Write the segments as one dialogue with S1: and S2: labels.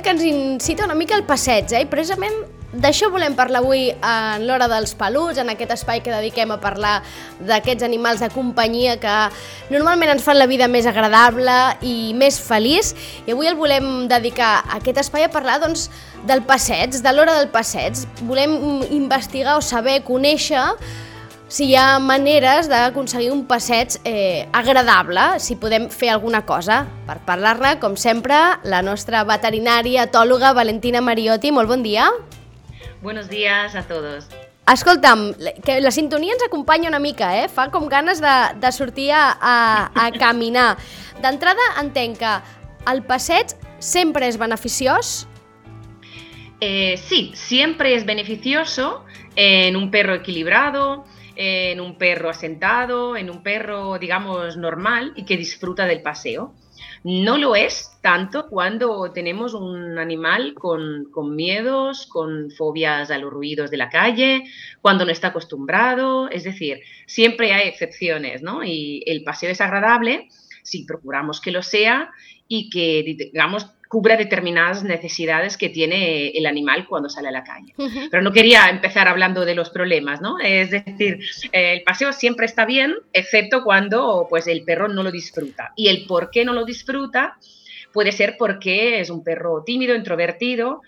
S1: Que ens incita una mica al passeig, eh? I precisament d'això volem parlar avui en l'hora dels peluts, en aquest espai que dediquem a parlar d'aquests animals de companyia que normalment ens fan la vida més agradable i més feliç. I avui el volem dedicar a aquest espai a parlar doncs, del passeig, de l'hora del passeig. Volem investigar o saber, conèixer si hi ha maneres d'aconseguir un passeig eh, agradable, si podem fer alguna cosa. Per parlar-ne, com sempre, la nostra veterinària etòloga Valentina Mariotti. Molt bon dia.
S2: Buenos días a todos.
S1: Escolta'm, que la sintonia ens acompanya una mica, eh? Fa com ganes de, de sortir a, a, a caminar. D'entrada, entenc que el passeig sempre és beneficiós?
S2: Eh, sí, siempre es beneficioso en un perro equilibrado, en un perro asentado, en un perro, digamos, normal y que disfruta del paseo. No lo es tanto cuando tenemos un animal con, con, miedos, con fobias a los ruidos de la calle, cuando no está acostumbrado, es decir, siempre hay excepciones, ¿no? Y el paseo es agradable si procuramos que lo sea y que, digamos, cubra determinadas necesidades que tiene el animal cuando sale a la calle. Pero no quería empezar hablando de los problemas, ¿no? Es decir, el paseo siempre está bien, excepto cuando pues, el perro no lo disfruta. Y el por qué no lo disfruta puede ser porque es un perro tímido, introvertido,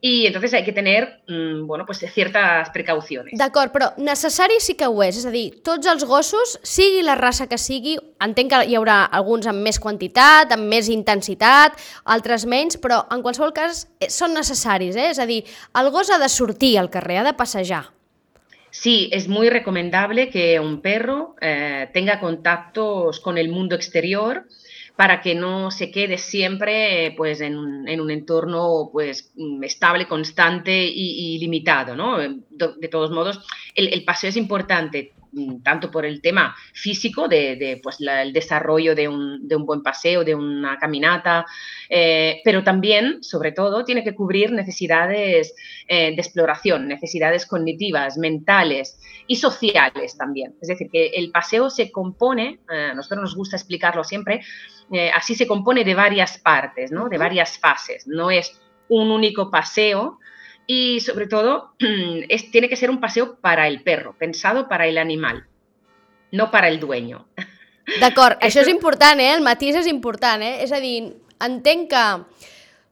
S2: i entonces hay que tener, mm, bueno, pues ciertas precauciones.
S1: D'acord, però necessari sí que ho és, és a dir, tots els gossos, sigui la raça que sigui, entenc que hi haurà alguns amb més quantitat, amb més intensitat, altres menys, però en qualsevol cas eh, són necessaris, eh? és a dir, el gos ha de sortir al carrer, ha de passejar.
S2: Sí, es muy recomendable que un perro eh, tenga contactos con el mundo exterior, para que no se quede siempre pues, en, un, en un entorno pues, mm, estable, constante y, limitado. ¿no? De, todos modos, el, el, paseo es importante tanto por el tema físico, de, de pues, la, el desarrollo de un, de un, buen paseo, de una caminata, eh, pero también, sobre todo, tiene que cubrir necesidades eh, de exploración, necesidades cognitivas, mentales y sociales también. Es decir, que el paseo se compone, eh, a nosotros nos gusta explicarlo siempre, así se compone de varias partes, ¿no? de varias fases, no es un único paseo y sobre todo es, tiene que ser un paseo para el perro, pensado para el animal, no para el dueño.
S1: D'acord, això és important, eh? El matís és important, eh? És a dir, entenc que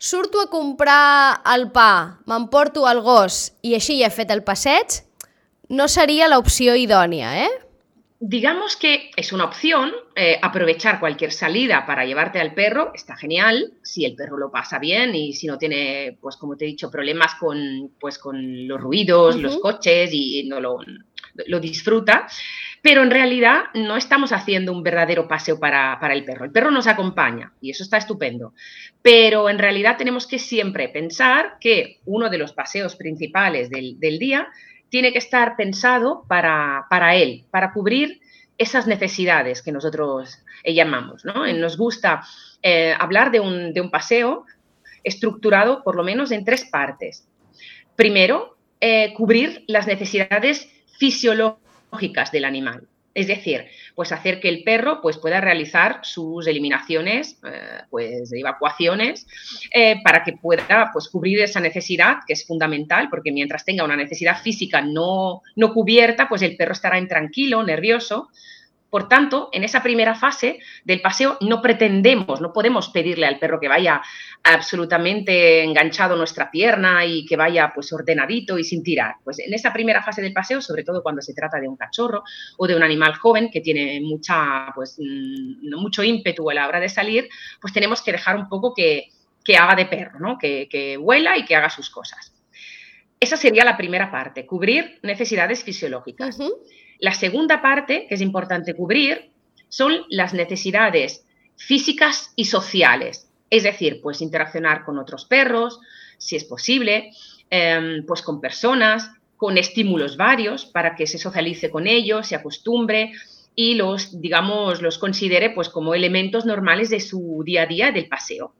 S1: surto a comprar el pa, m'emporto el gos i així ja he fet el passeig, no seria l'opció idònia, eh?
S2: Digamos que es una opción eh, aprovechar cualquier salida para llevarte al perro, está genial, si el perro lo pasa bien y si no tiene, pues como te he dicho, problemas con, pues, con los ruidos, los coches y no lo, lo, disfruta, pero en realidad no estamos haciendo un verdadero paseo para, para el perro. El perro nos acompaña y eso está estupendo, pero en realidad tenemos que siempre pensar que uno de los paseos principales del, del día tiene que estar pensado para, para él, para cubrir esas necesidades que nosotros eh, llamamos. ¿no? Nos gusta eh, hablar de un, de un, paseo estructurado por lo menos en tres partes. Primero, eh, cubrir las necesidades fisiológicas del animal. Es decir, pues hacer que el perro pues, pueda realizar sus eliminaciones, eh, pues, evacuaciones, eh, para que pueda pues, cubrir esa necesidad, que es fundamental, porque mientras tenga una necesidad física no, no cubierta, pues el perro estará intranquilo, nervioso, por tanto, en esa primera fase del paseo no pretendemos, no podemos pedirle al perro que vaya absolutamente enganchado a nuestra pierna y que vaya pues ordenadito y sin tirar. Pues en esa primera fase del paseo, sobre todo cuando se trata de un cachorro o de un animal joven que tiene mucha, pues, mm, mucho ímpetu a la hora de salir, pues tenemos que dejar un poco que, que haga de perro, ¿no? que, que vuela y que haga sus cosas. Esa sería la primera parte, cubrir necesidades fisiológicas. La segunda parte, que es importante cubrir, son las necesidades físicas y sociales, es decir, pues interaccionar con otros perros, si es posible, eh, pues con personas, con estímulos varios para que se socialice con ellos, se acostumbre y los, digamos, los considere pues como elementos normales de su día a día del paseo.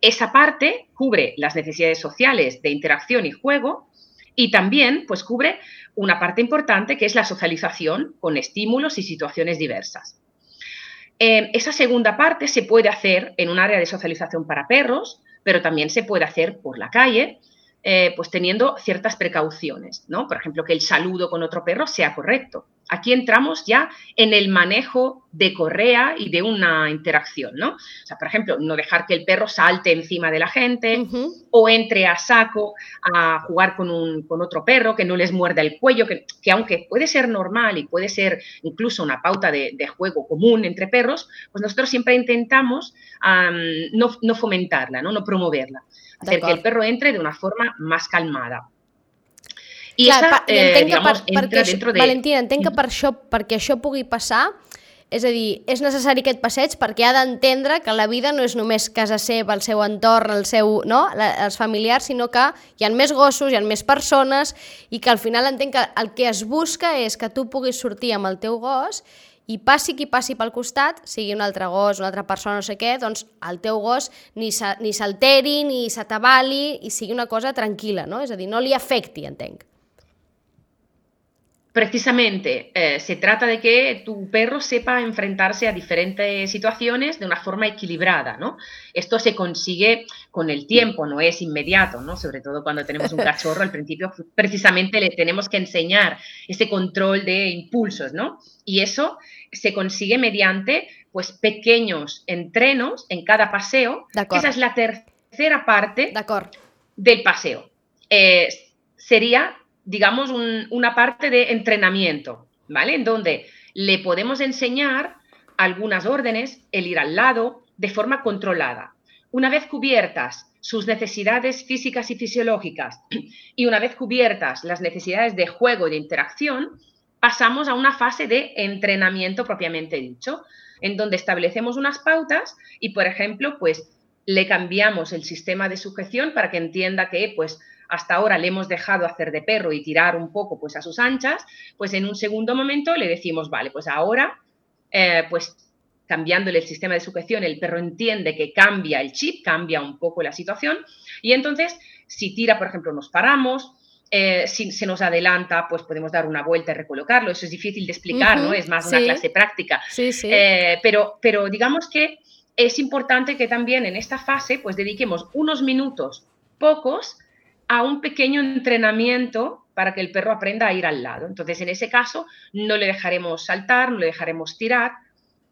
S2: Esa parte cubre las necesidades sociales de interacción y juego y también pues cubre una parte importante que es la socialización con estímulos y situaciones diversas. Eh, esa segunda parte se puede hacer en un área de socialización para perros, pero también se puede hacer por la calle, eh, pues teniendo ciertas precauciones, ¿no? Por ejemplo, que el saludo con otro perro sea correcto. Aquí entramos ya en el manejo de correa y de una interacción, ¿no? O sea, por ejemplo, no dejar que el perro salte encima de la gente o entre a saco a jugar con, un, con, otro perro, que no les muerda el cuello, que, aunque puede ser normal y puede ser incluso una pauta de, juego común entre perros, pues nosotros siempre intentamos no, no, fomentarla, no, no promoverla, hacer que el perro entre de una forma más calmada.
S1: I Clar, esa, eh, entenc digamos, per, entra dentro de... Valentina, entenc que per això, perquè això pugui passar, és a dir, és necessari aquest passeig perquè ha d'entendre que la vida no és només casa seva, el seu entorn, el seu, no? els familiars, sinó que hi ha més gossos, hi ha més persones i que al final entenc que el que es busca és que tu puguis sortir amb el teu gos i passi qui passi pel costat, sigui un altre gos, una altra persona, no sé què, doncs el teu gos ni s'alteri, ni s'atabali i sigui una cosa tranquil·la, no? És a dir, no li afecti, entenc.
S2: Precisamente eh, se trata de que tu perro sepa enfrentarse a diferentes situaciones de una forma equilibrada, ¿no? Esto se consigue con el tiempo, no es inmediato, ¿no? Sobre todo cuando tenemos un cachorro, al principio precisamente le tenemos que enseñar ese control de impulsos, ¿no? Y eso se consigue mediante, pues, pequeños entrenos en cada paseo. Esa es la tercera parte del paseo. Eh, sería digamos, una parte de entrenamiento, ¿vale? En donde le podemos enseñar algunas órdenes, el ir al lado, de forma controlada. Una vez cubiertas sus necesidades físicas y fisiológicas y una vez cubiertas las necesidades de juego y de interacción, pasamos a una fase de entrenamiento propiamente dicho, en donde establecemos unas pautas y, por ejemplo, pues le cambiamos el sistema de sujeción para que entienda que, pues, hasta ahora le hemos dejado hacer de perro y tirar un poco pues a sus anchas, pues en un segundo momento le decimos, vale, pues ahora, eh, pues cambiándole el sistema de sujeción, el perro entiende que cambia el chip, cambia un poco la situación y entonces si tira, por ejemplo, nos paramos, eh, si se nos adelanta, pues podemos dar una vuelta y recolocarlo. Eso es difícil de explicar, ¿no? Es más una clase práctica.
S1: Sí, sí.
S2: Eh, pero, pero digamos que es importante que también en esta fase, pues dediquemos unos minutos, pocos, a un pequeño entrenamiento para que el perro aprenda a ir al lado. Entonces, en ese caso, no le dejaremos saltar, no le dejaremos tirar,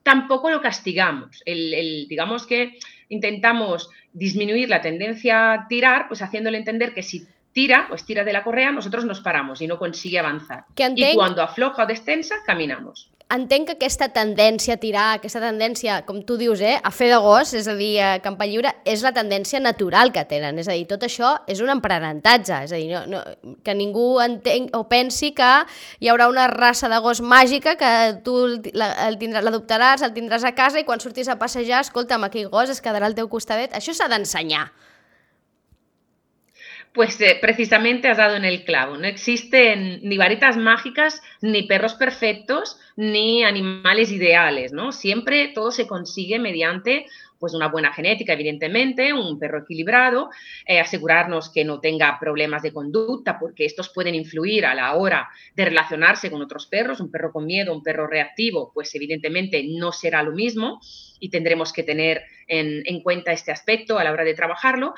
S2: tampoco lo castigamos. El, digamos que intentamos disminuir la tendencia a tirar, pues haciéndole entender que si tira, pues tira de la correa, nosotros nos paramos y no consigue avanzar. Y cuando afloja o destensa, caminamos.
S1: entenc que aquesta tendència a tirar, aquesta tendència, com tu dius, eh, a fer de gos, és a dir, a campa lliure, és la tendència natural que tenen. És a dir, tot això és un aprenentatge. És a dir, no, no, que ningú entenc, o pensi que hi haurà una raça de gos màgica que tu l'adoptaràs, el, el tindràs a casa i quan surtis a passejar, escolta'm, aquell gos es quedarà al teu costadet. Això s'ha d'ensenyar.
S2: Pues eh, precisamente has dado en el clavo. No existen ni varitas mágicas, ni perros perfectos, ni animales ideales, ¿no? Siempre todo se consigue mediante pues una buena genética, evidentemente, un perro equilibrado, eh, asegurarnos que no tenga problemas de conducta, porque estos pueden influir a la hora de relacionarse con otros perros. Un perro con miedo, un perro reactivo, pues evidentemente no será lo mismo y tendremos que tener en cuenta este aspecto a la hora de trabajarlo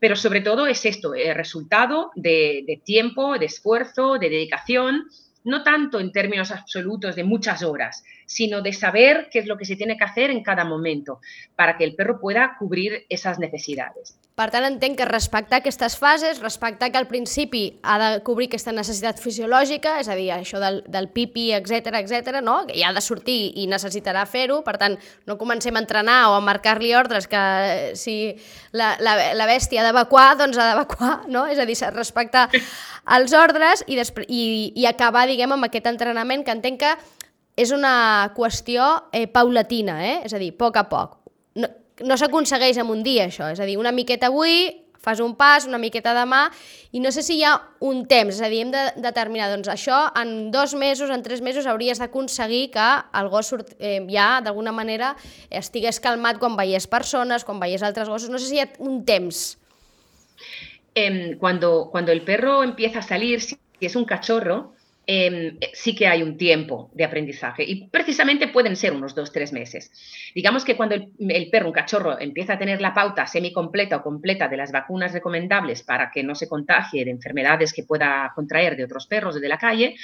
S2: pero sobre todo es esto, el resultado de, tiempo, de esfuerzo, de dedicación, no tanto en términos absolutos de muchas horas, sino de saber qué es lo que se tiene que hacer en cada momento para que el perro pueda cubrir esas necesidades.
S1: Per tant, entenc que respectar aquestes fases, respectar que al principi ha de cobrir aquesta necessitat fisiològica, és a dir, això del, del pipi, etc etc, no? que ja ha de sortir i necessitarà fer-ho, per tant, no comencem a entrenar o a marcar-li ordres que eh, si la, la, la bèstia ha d'evacuar, doncs ha d'evacuar, no? és a dir, respectar els ordres i, i, i acabar, diguem, amb aquest entrenament que entenc que és una qüestió eh, paulatina, eh? és a dir, a poc a poc. No, no s'aconsegueix en un dia, això. És a dir, una miqueta avui, fas un pas, una miqueta demà, i no sé si hi ha un temps, és a dir, hem de determinar, doncs això en dos mesos, en tres mesos, hauries d'aconseguir que el gos surt, eh, ja, d'alguna manera, estigués calmat quan veiés persones, quan veiés altres gossos, no sé si hi ha un temps.
S2: Eh, cuando, cuando el perro empieza a salir, si es un cachorro, Em, sí que hay un tiempo de aprendizaje y precisamente pueden ser unos dos, tres meses. Digamos que cuando el, perro, un cachorro, empieza a tener la pauta semicompleta o completa de las vacunas recomendables para que no se contagie de enfermedades que pueda contraer de otros perros de la calle,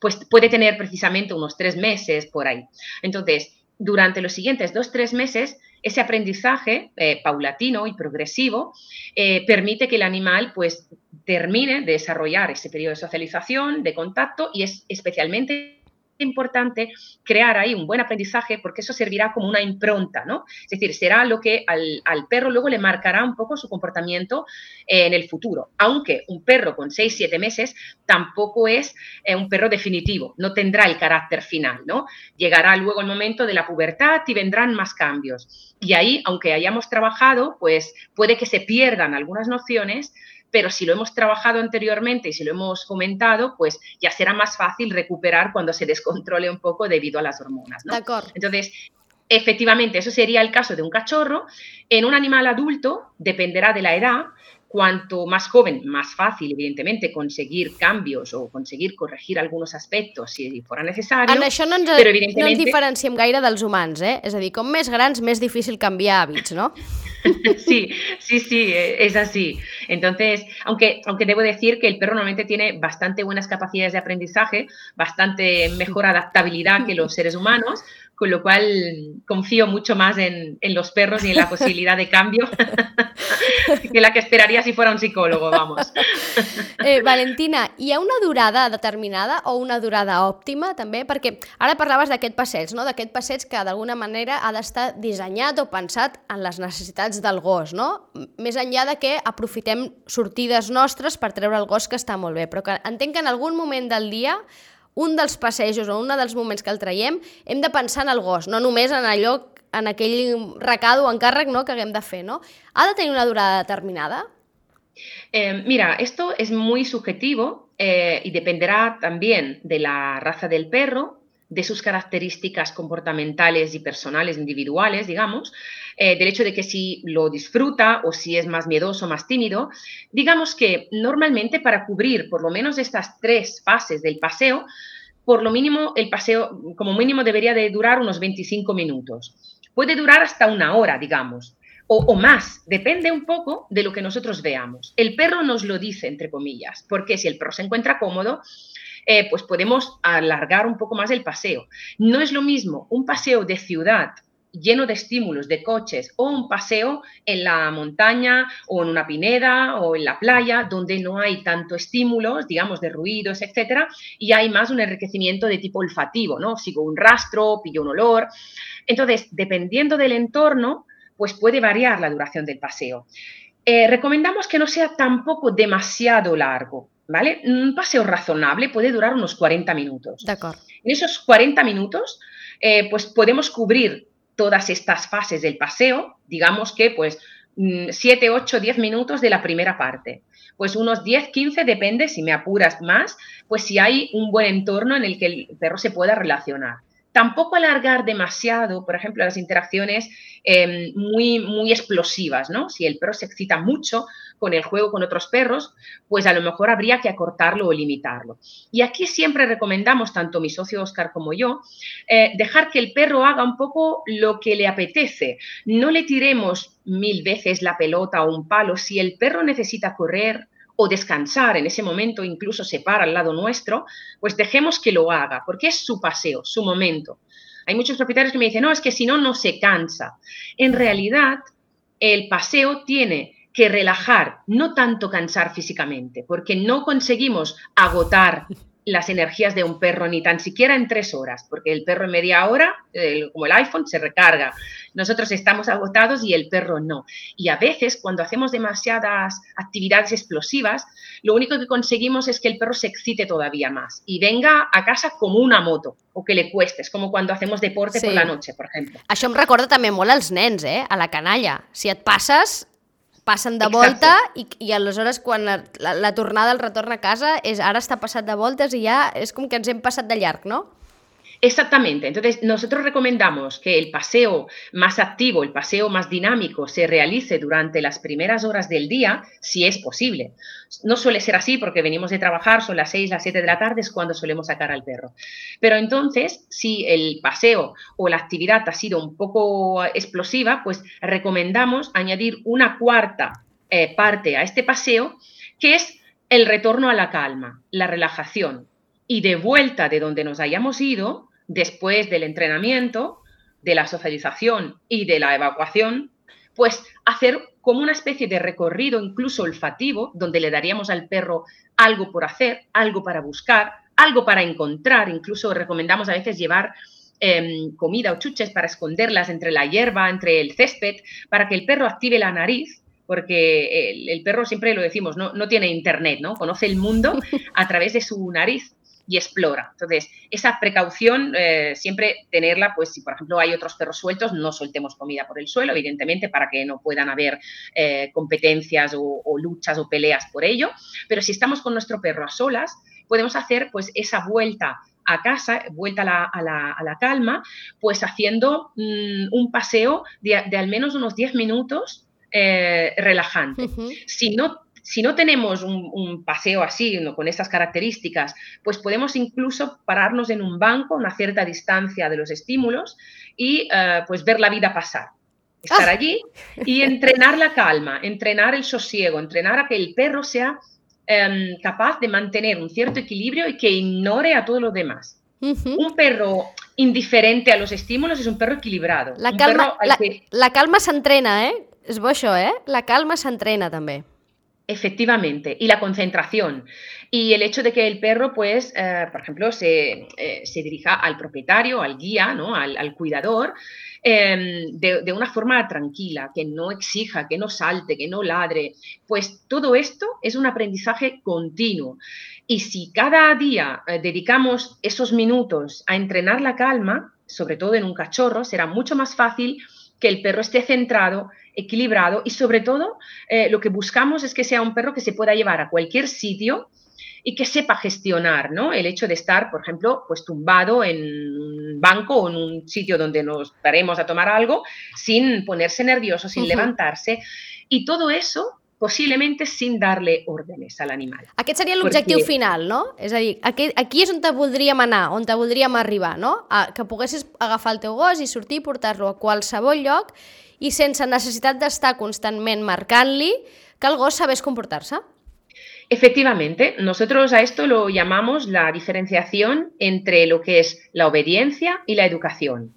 S2: pues puede tener precisamente unos tres meses por ahí. Entonces, durante los siguientes dos, tres meses, ese aprendizaje eh, paulatino y progresivo eh, permite que el animal pues termine de desarrollar ese periodo de socialización, de contacto y es especialmente importante crear ahí un buen aprendizaje porque eso servirá como una impronta, ¿no? Es decir, será lo que al, perro luego le marcará un poco su comportamiento en el futuro. Aunque un perro con 6, 7 meses tampoco es eh, un perro definitivo, no tendrá el carácter final, ¿no? Llegará luego el momento de la pubertad y vendrán más cambios. Y ahí, aunque hayamos trabajado, pues puede que se pierdan algunas nociones, pero si lo hemos trabajado anteriormente y si lo hemos comentado, pues ya será más fácil recuperar cuando se descontrole un poco debido a las hormonas. ¿no? Entonces, efectivamente, eso sería el caso de un cachorro. En un animal adulto, dependerá de la edad, Cuanto más joven, más fácil, evidentemente, conseguir cambios o conseguir corregir algunos aspectos si fora necessari.
S1: En això no ens, però, evidentment... no ens diferenciem gaire dels humans, eh? És a dir, com més grans, més difícil canviar hàbits, ¿no?
S2: Sí, sí, sí, es así. Entonces, aunque, aunque debo decir que el perro normalmente tiene bastante buenas capacidades de aprendizaje, bastante mejor adaptabilidad que los seres humanos, con lo cual confío mucho más en, en los perros y en la posibilidad de cambio que la que esperaria si fora un psicòlogo, vamos.
S1: Eh, Valentina, hi ha una durada determinada o una durada òptima també? Perquè ara parlaves d'aquest passeig, no? d'aquest passeig que d'alguna manera ha d'estar dissenyat o pensat en les necessitats del gos, no? Més enllà de que aprofitem sortides nostres per treure el gos que està molt bé, però que entenc que en algun moment del dia un dels passejos o un dels moments que el traiem, hem de pensar en el gos, no només en allò, en aquell recado o encàrrec no, que haguem de fer. No? ¿Ha de tenir una durada determinada?
S2: Eh, mira, esto es muy subjetivo eh, y dependerá también de la raza del perro, de sus características comportamentales y personales individuales, digamos, eh, del hecho de que si lo disfruta o si es más miedoso, más tímido, digamos que normalmente para cubrir por lo menos estas tres fases del paseo, por lo mínimo el paseo como mínimo debería de durar unos 25 minutos. Puede durar hasta una hora, digamos, o, o, más, depende un poco de lo que nosotros veamos. El perro nos lo dice, entre comillas, porque si el perro se encuentra cómodo, eh, pues podemos alargar un poco más el paseo. No es lo mismo un paseo de ciudad lleno de estímulos, de coches, o un paseo en la montaña o en una pineda o en la playa, donde no hay tanto estímulos, digamos, de ruidos, etcétera, y hay más un enriquecimiento de tipo olfativo, ¿no? Sigo un rastro, pillo un olor. Entonces, dependiendo del entorno, pues puede variar la duración del paseo. Eh, recomendamos que no sea tampoco demasiado largo, ¿vale? Un paseo razonable puede durar unos 40 minutos. En esos 40 minutos, eh, pues podemos cubrir todas estas fases del paseo, digamos que pues 7, 8, 10 minutos de la primera parte. Pues unos 10, 15, depende, si me apuras más, pues si hay un buen entorno en el que el perro se pueda relacionar tampoco alargar demasiado, por ejemplo, las interacciones em, muy, muy explosivas, ¿no? Si el perro se excita mucho con el juego con otros perros, pues a lo mejor habría que acortarlo o limitarlo. Y aquí siempre recomendamos, tanto mi socio Oscar como yo, eh, dejar que el perro haga un poco lo que le apetece. No le tiremos mil veces la pelota o un palo. Si el perro necesita correr, o descansar en ese momento, incluso se para al lado nuestro, pues dejemos que lo haga, porque es su paseo, su momento. Hay muchos propietarios que me dicen, no, es que si no, no se cansa. En realidad, el paseo tiene que relajar, no tanto cansar físicamente, porque no conseguimos agotar las energías de un perro ni tan siquiera en tres horas, porque el perro en media hora, como el iPhone, se recarga. Nosotros estamos agotados y el perro no. Y a veces, cuando hacemos demasiadas actividades explosivas, lo único que conseguimos es que el perro se excite todavía más y venga a casa como una moto o que le cueste. Es como cuando hacemos deporte por la noche, por ejemplo.
S1: Això em recorda també molt als nens, eh? a la canalla. Si et passes, passen de volta i, i aleshores quan la, la, la tornada, el retorn a casa, és ara està passat de voltes i ja és com que ens hem passat de llarg, no?
S2: Exactamente. Entonces, nosotros recomendamos que el paseo más activo, el paseo más dinámico, se realice durante las primeras horas del día, si es posible. No suele ser así porque venimos de trabajar, son las 6, las 7 de la tarde, es cuando solemos sacar al perro. Pero entonces, si el paseo o la actividad ha sido un poco explosiva, pues recomendamos añadir una cuarta eh, parte a este paseo, que es el retorno a la calma, la relajación. Y de vuelta de donde nos hayamos ido, después del entrenamiento, de la socialización y de la evacuación, pues hacer como una especie de recorrido incluso olfativo, donde le daríamos al perro algo por hacer, algo para buscar, algo para encontrar, incluso recomendamos a veces llevar em, comida o chuches para esconderlas entre la hierba, entre el césped, para que el perro active la nariz porque el, perro siempre lo decimos, no, no, tiene internet, ¿no? Conoce el mundo a través de su nariz y explora. Entonces, esa precaución eh, siempre tenerla, pues si por ejemplo hay otros perros sueltos, no soltemos comida por el suelo, evidentemente, para que no puedan haber eh, competencias o, luchas o peleas por ello. Pero si estamos con nuestro perro a solas, podemos hacer pues esa vuelta a casa, vuelta a la, calma, pues haciendo mm, un paseo de, al menos unos 10 minutos eh, relajante. Si no si no tenemos un, paseo así, con estas características, pues podemos incluso pararnos en un banco a una cierta distancia de los estímulos y eh, pues ver la vida pasar. Estar ah. allí y entrenar la calma, entrenar el sosiego, entrenar a que el perro sea em, capaz de mantener un cierto equilibrio y que ignore a todo lo demás. Un perro indiferente a los estímulos es un perro equilibrado.
S1: La calma, la, la calma s'entrena, eh? És bo això, eh? La calma s'entrena també.
S2: Efectivamente, y la concentración. Y el hecho de que el perro, pues, eh, por ejemplo, se, eh, se, dirija al propietario, al guía, ¿no? al, cuidador, em, de, de, una forma tranquila, que no exija, que no salte, que no ladre. Pues todo esto es un aprendizaje continuo. Y si cada día eh, dedicamos esos minutos a entrenar la calma, sobre todo en un cachorro, será mucho más fácil que el perro esté centrado equilibrado y sobre todo eh, lo que buscamos es que sea un perro que se pueda llevar a cualquier sitio y que sepa gestionar, ¿no? El hecho de estar, por ejemplo, pues tumbado en un banco o en un sitio donde nos paremos a tomar algo sin ponerse nervioso, sin levantarse. Y todo eso possiblement sin darle órdenes a l'animal.
S1: Aquest seria l'objectiu Perquè... final, no? És a dir, aquí, aquí és on te voldríem anar, on te voldríem arribar, no? A, que poguessis agafar el teu gos i sortir i portar-lo a qualsevol lloc i sense necessitat d'estar constantment marcant-li que el gos sabés comportar-se.
S2: Efectivamente, nosotros a esto lo llamamos la diferenciación entre lo que es la obediencia y la educación.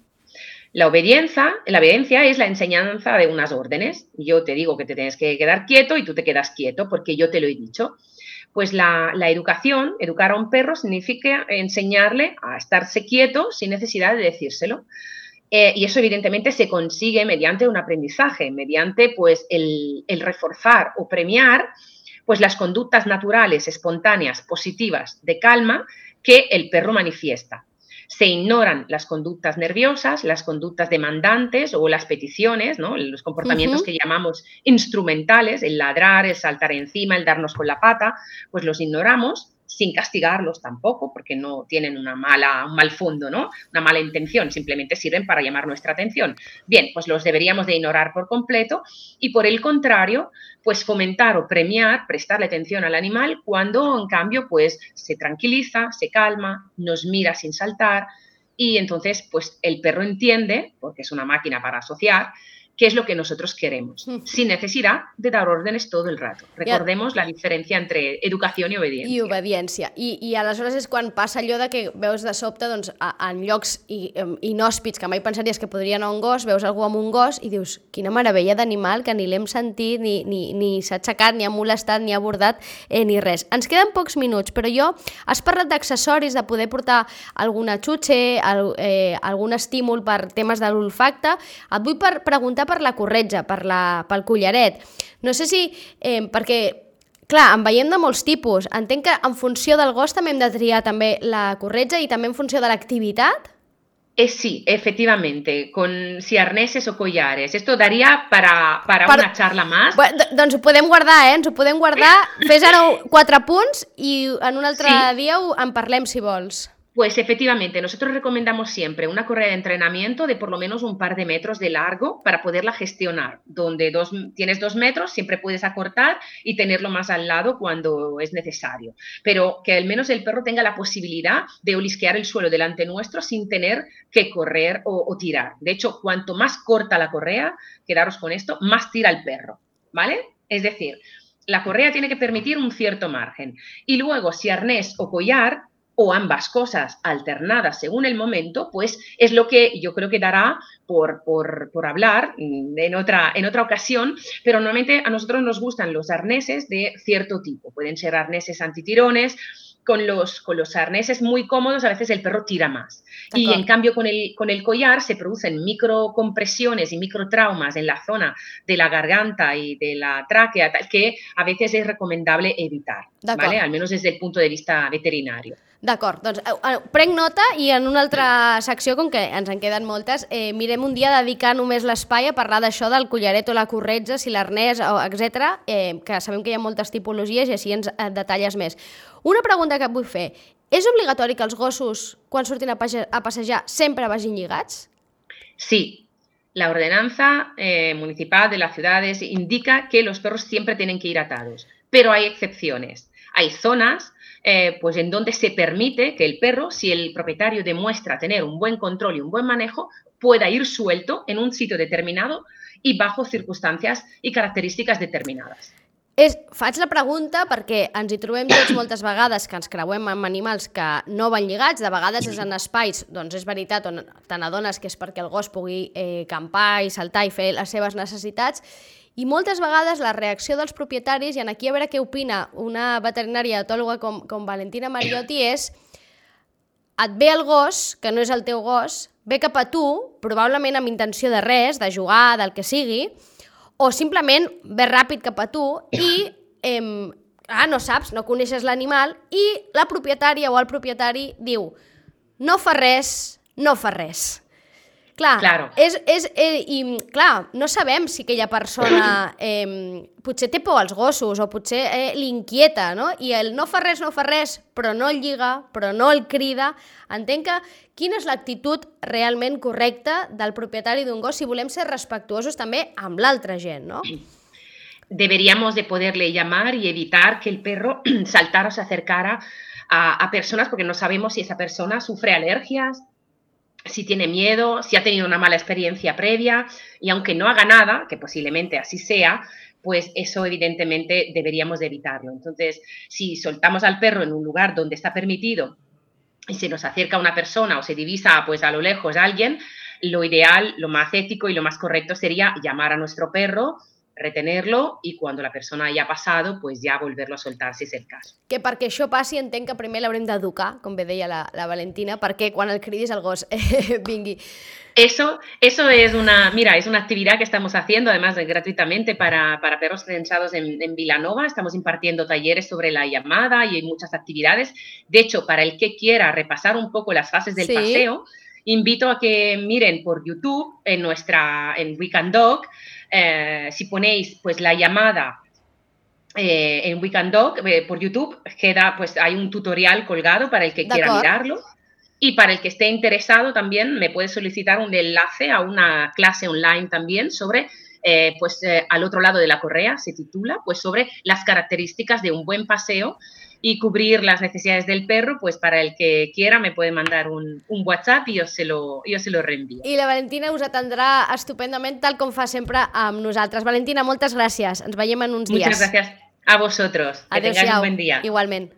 S2: La obediencia, la obediencia es la enseñanza de unas órdenes. Yo te digo que te tienes que quedar quieto y tú te quedas quieto porque yo te lo he dicho. Pues la, educación, educar a un perro significa enseñarle a estarse quieto sin necesidad de decírselo. Eh, y eso evidentemente se consigue mediante un aprendizaje, mediante pues el, reforzar o premiar pues las conductas naturales, espontáneas, positivas, de calma que el perro manifiesta. Se ignoran las conductas nerviosas, las conductas demandantes o las peticiones, ¿no? los comportamientos que llamamos instrumentales, el ladrar, el saltar encima, el darnos con la pata, pues los ignoramos sin castigarlos tampoco, porque no tienen una mala, un mal fondo, ¿no? Una mala intención, simplemente sirven para llamar nuestra atención. Bien, pues los deberíamos de ignorar por completo y por el contrario, pues fomentar o premiar, prestarle atención al animal cuando en cambio pues se tranquiliza, se calma, nos mira sin saltar y entonces pues el perro entiende, porque es una máquina para asociar, qué es lo que nosotros queremos, sin necesidad de dar órdenes todo el rato. Recordemos la diferència entre educació i obediència.
S1: I obediència. I, I aleshores és quan passa allò de que veus de sobte doncs, a, en llocs inhòspits que mai pensaries que podria anar un gos, veus algú amb un gos i dius, quina meravella d'animal que ni l'hem sentit, ni, ni, ni s'ha aixecat, ni ha molestat, ni ha abordat, eh, ni res. Ens queden pocs minuts, però jo has parlat d'accessoris, de poder portar alguna xutxe, el, eh, algun estímul per temes de l'olfacte. Et vull per preguntar per la corretja, per la, pel collaret. No sé si... Eh, perquè Clar, en veiem de molts tipus. Entenc que en funció del gos també hem de triar també la corretja i també en funció de l'activitat?
S2: Eh, sí, efectivamente, con si arneses o collares. Esto daría para, para per... una charla más.
S1: Bueno, doncs ho podem guardar, eh? Ens ho podem guardar. Fes ara quatre punts i en un altre sí. dia ho en parlem, si vols.
S2: Pues efectivamente, nosotros recomendamos siempre una correa de entrenamiento de por lo menos un par de metros de largo para poderla gestionar, donde dos, tienes dos metros, siempre puedes acortar y tenerlo más al lado cuando es necesario, pero que al menos el perro tenga la posibilidad de olisquear el suelo delante nuestro sin tener que correr o, o tirar. De hecho, cuanto más corta la correa, quedaros con esto, más tira el perro, ¿vale? Es decir, la correa tiene que permitir un cierto margen. Y luego, si arnés o collar, o ambas cosas alternadas según el momento, pues es lo que yo creo que dará por, por, hablar en otra, en otra ocasión, pero normalmente a nosotros nos gustan los arneses de cierto tipo. Pueden ser arneses antitirones, con los, con los arneses muy cómodos a veces el perro tira más. Y en cambio con el, con el collar se producen microcompresiones y microtraumas en la zona de la garganta y de la tráquea que a veces es recomendable evitar, ¿vale? Al menos desde el punto de vista veterinario.
S1: D'acord, doncs eh, eh, prenc nota i en una altra secció, com que ens en queden moltes, eh, mirem un dia dedicar només l'espai a parlar d'això del collaret o la corretja, si l'arnès, etc, eh, que sabem que hi ha moltes tipologies i així ens eh, detalles més. Una pregunta que et vull fer. És obligatori que els gossos, quan surtin a, a passejar, sempre vagin lligats?
S2: Sí, la ordenanza eh, municipal de las ciudades indica que los perros siempre tienen que ir atados, pero hay excepciones. Hay zonas eh, pues en donde se permite que el perro, si el propietario demuestra tener un buen control y un buen manejo, pueda ir suelto en un sitio determinado y bajo circunstancias i característiques determinades.
S1: És, faig la pregunta perquè ens hi trobem tots moltes vegades que ens creuem amb animals que no van lligats, de vegades és en espais, doncs és veritat, on te n'adones que és perquè el gos pugui eh, campar i saltar i fer les seves necessitats, i moltes vegades la reacció dels propietaris, i en aquí a veure què opina una veterinària etòloga com, com Valentina Mariotti, és et ve el gos, que no és el teu gos, ve cap a tu, probablement amb intenció de res, de jugar, del que sigui, o simplement ve ràpid cap a tu i eh, ah, no saps, no coneixes l'animal i la propietària o el propietari diu no fa res, no fa res. Clar,
S2: claro.
S1: és, és, eh, i clar, no sabem si aquella persona eh, potser té por als gossos o potser eh, l'inquieta, no? I el no fa res, no fa res, però no el lliga, però no el crida. Entenc que quina és l'actitud realment correcta del propietari d'un gos si volem ser respectuosos també amb l'altra gent, no?
S2: Deberíamos de poderle llamar y evitar que el perro saltara o se acercara a, a personas porque no sabemos si esa persona sufre alergias, si tiene miedo, si ha tenido una mala experiencia previa y aunque no haga nada, que posiblemente así sea, pues eso evidentemente deberíamos de evitarlo. Entonces, si soltamos al perro en un lugar donde está permitido y se nos acerca una persona o se divisa pues a lo lejos alguien, lo ideal, lo más ético y lo más correcto sería llamar a nuestro perro, retenerlo i quan la persona haya pasado, pues ja volverlo a soltar si és el cas.
S1: Que perquè això passi entenc que primer l'haurem d'educar, com bé deia la, la Valentina, perquè quan el cridis el gos eh, vingui.
S2: Eso, eso es una, mira, es una actividad que estamos haciendo además gratuitamente para, para perros trenchados en, en, Vilanova. Estamos impartiendo talleres sobre la llamada y hay muchas actividades. De hecho, para el que quiera repasar un poco las fases del ¿Sí? paseo, invito a que miren por YouTube en nuestra, en Weekend Dog, eh, si ponéis pues la llamada eh, en Dog eh, por YouTube, queda, pues hay un tutorial colgado para el que quiera mirarlo. Y para el que esté interesado también me puede solicitar un enlace a una clase online también sobre, pues al otro lado de la correa, se titula, pues sobre las características de un buen paseo y cubrir las necesidades del perro, pues para el que quiera me puede mandar un, un WhatsApp i jo se, lo, jo se lo reenvío.
S1: I la Valentina us atendrà estupendament, tal com fa sempre amb nosaltres. Valentina, moltes gràcies. Ens veiem en uns
S2: Muchas
S1: dies.
S2: Muchas gracias a vosotros. Que tengáis un buen día.
S1: Igualment.